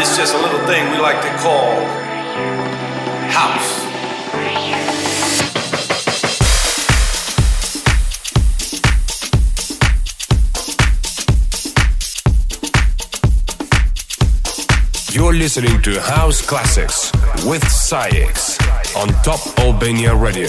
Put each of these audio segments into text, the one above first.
Is just a little thing we like to call house. You're listening to House Classics with SAIX on Top Albania Radio.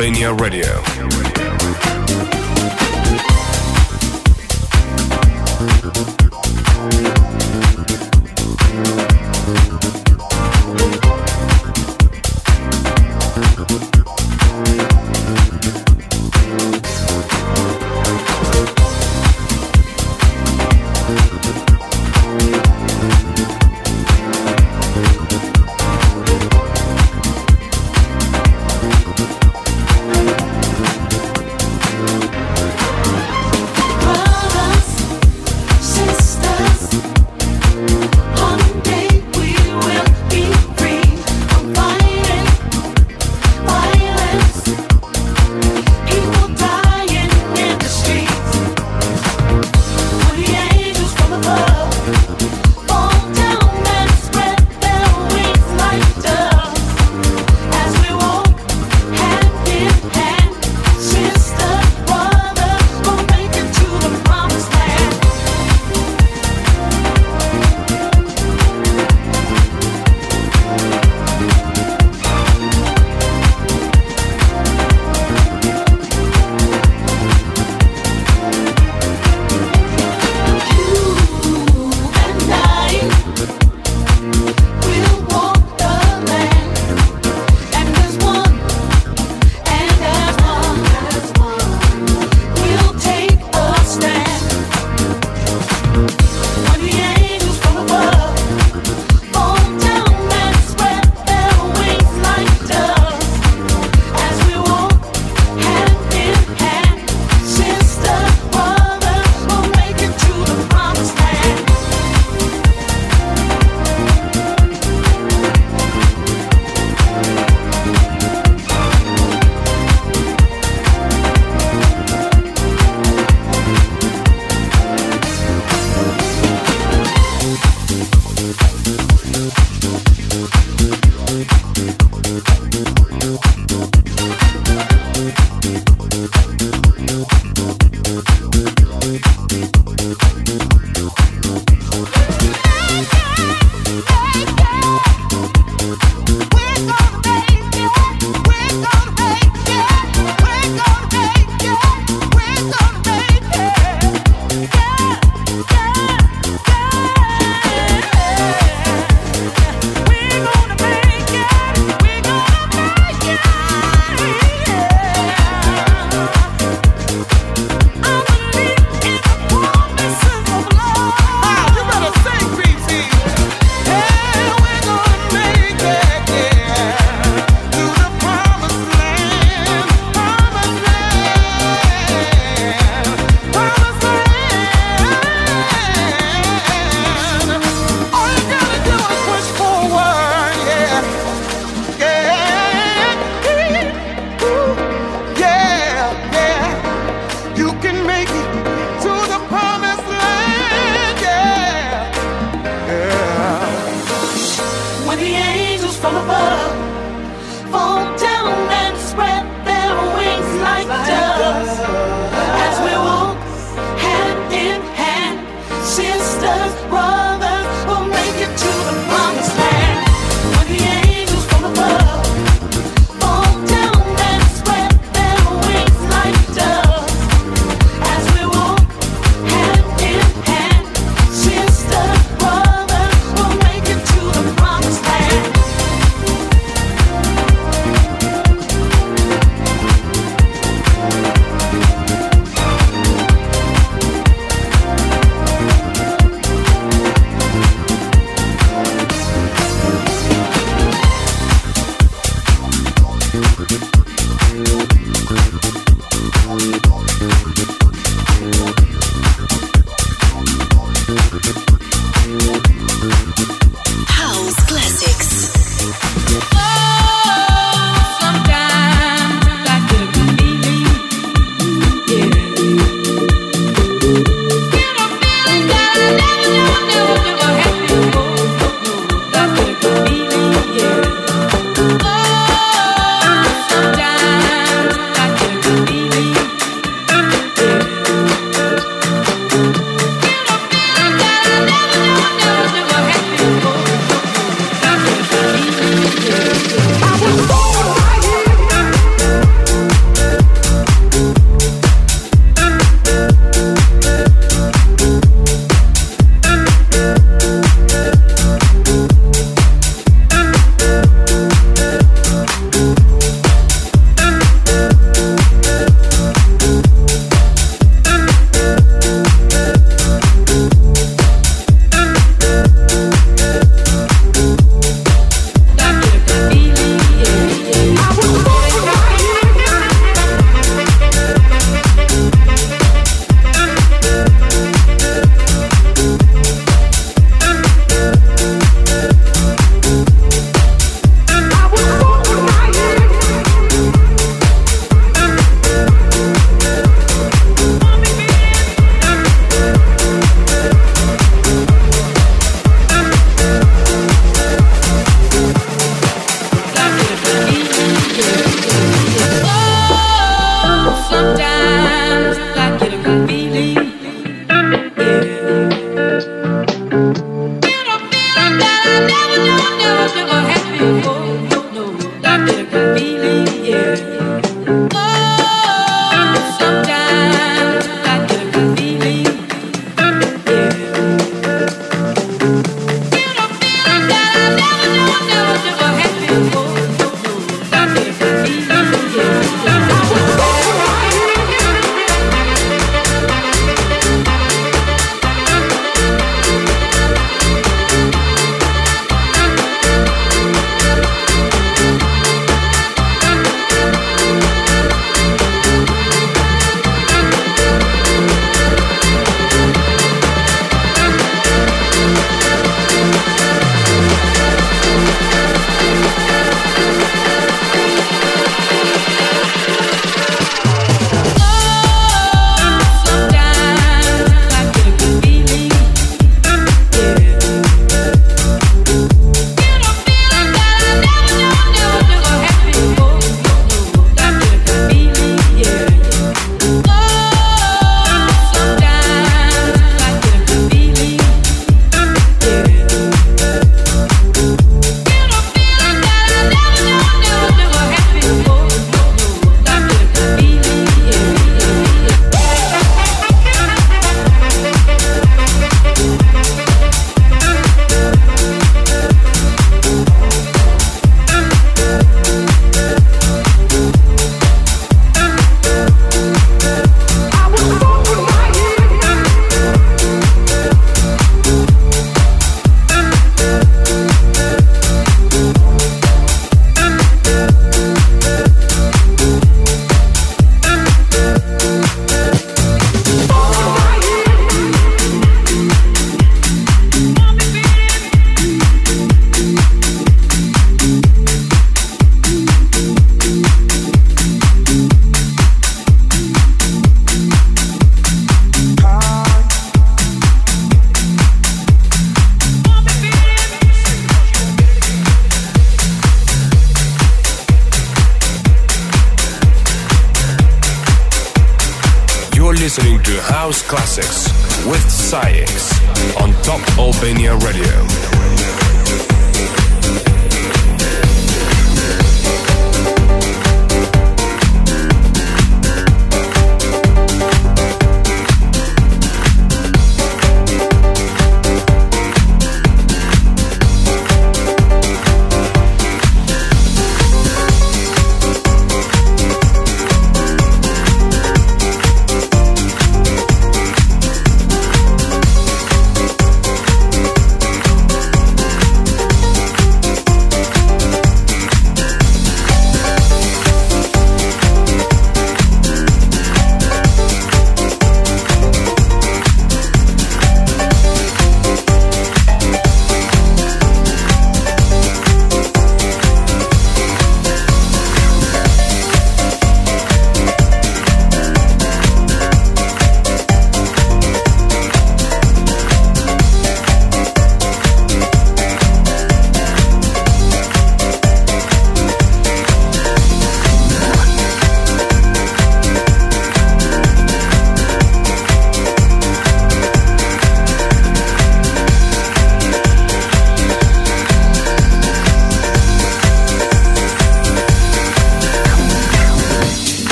Albania Radio.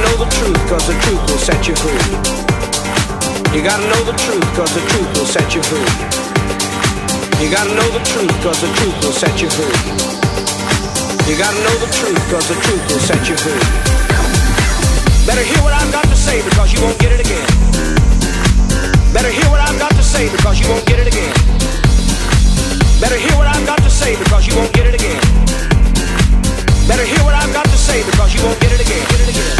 know the truth, cause the truth will set you free. You gotta know the truth, cause the truth will set you free. You gotta know the truth, cause the truth will set you free. You gotta know the truth, cause the truth will set you free. Better hear what I've got to say because you won't get it again. Better hear what I've got to say because you won't get it again. Better hear what I've got to say because you won't get it again. Better hear what I've got to say because you won't get it again. Get it again.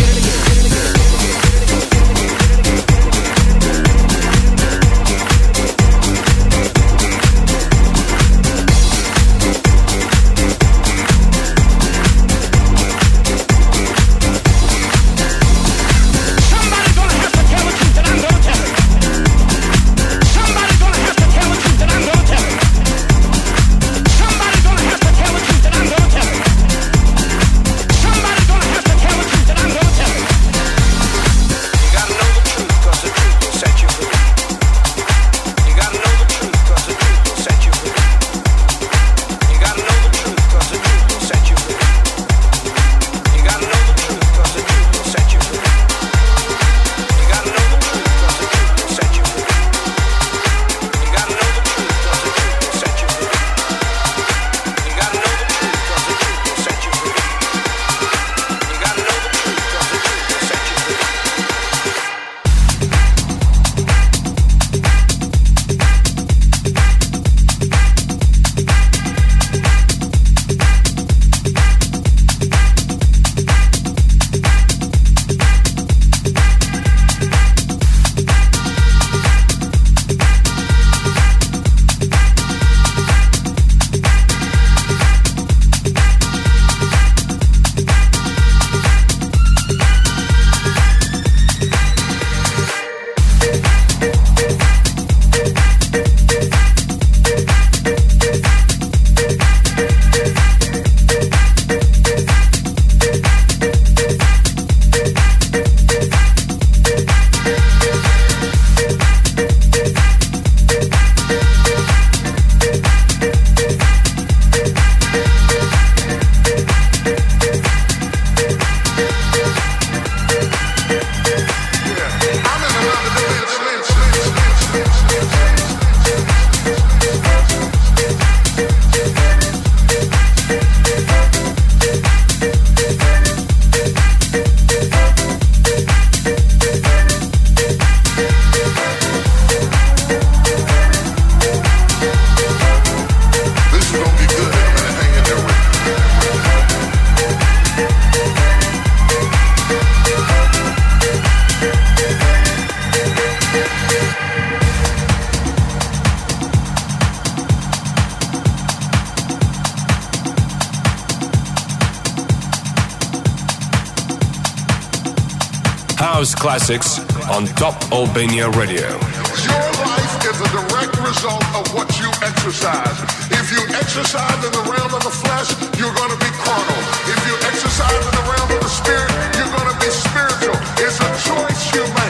House Classics on Top Albania Radio. Your life is a direct result of what you exercise. If you exercise in the realm of the flesh, you're going to be carnal. If you exercise in the realm of the spirit, you're going to be spiritual. It's a choice you make.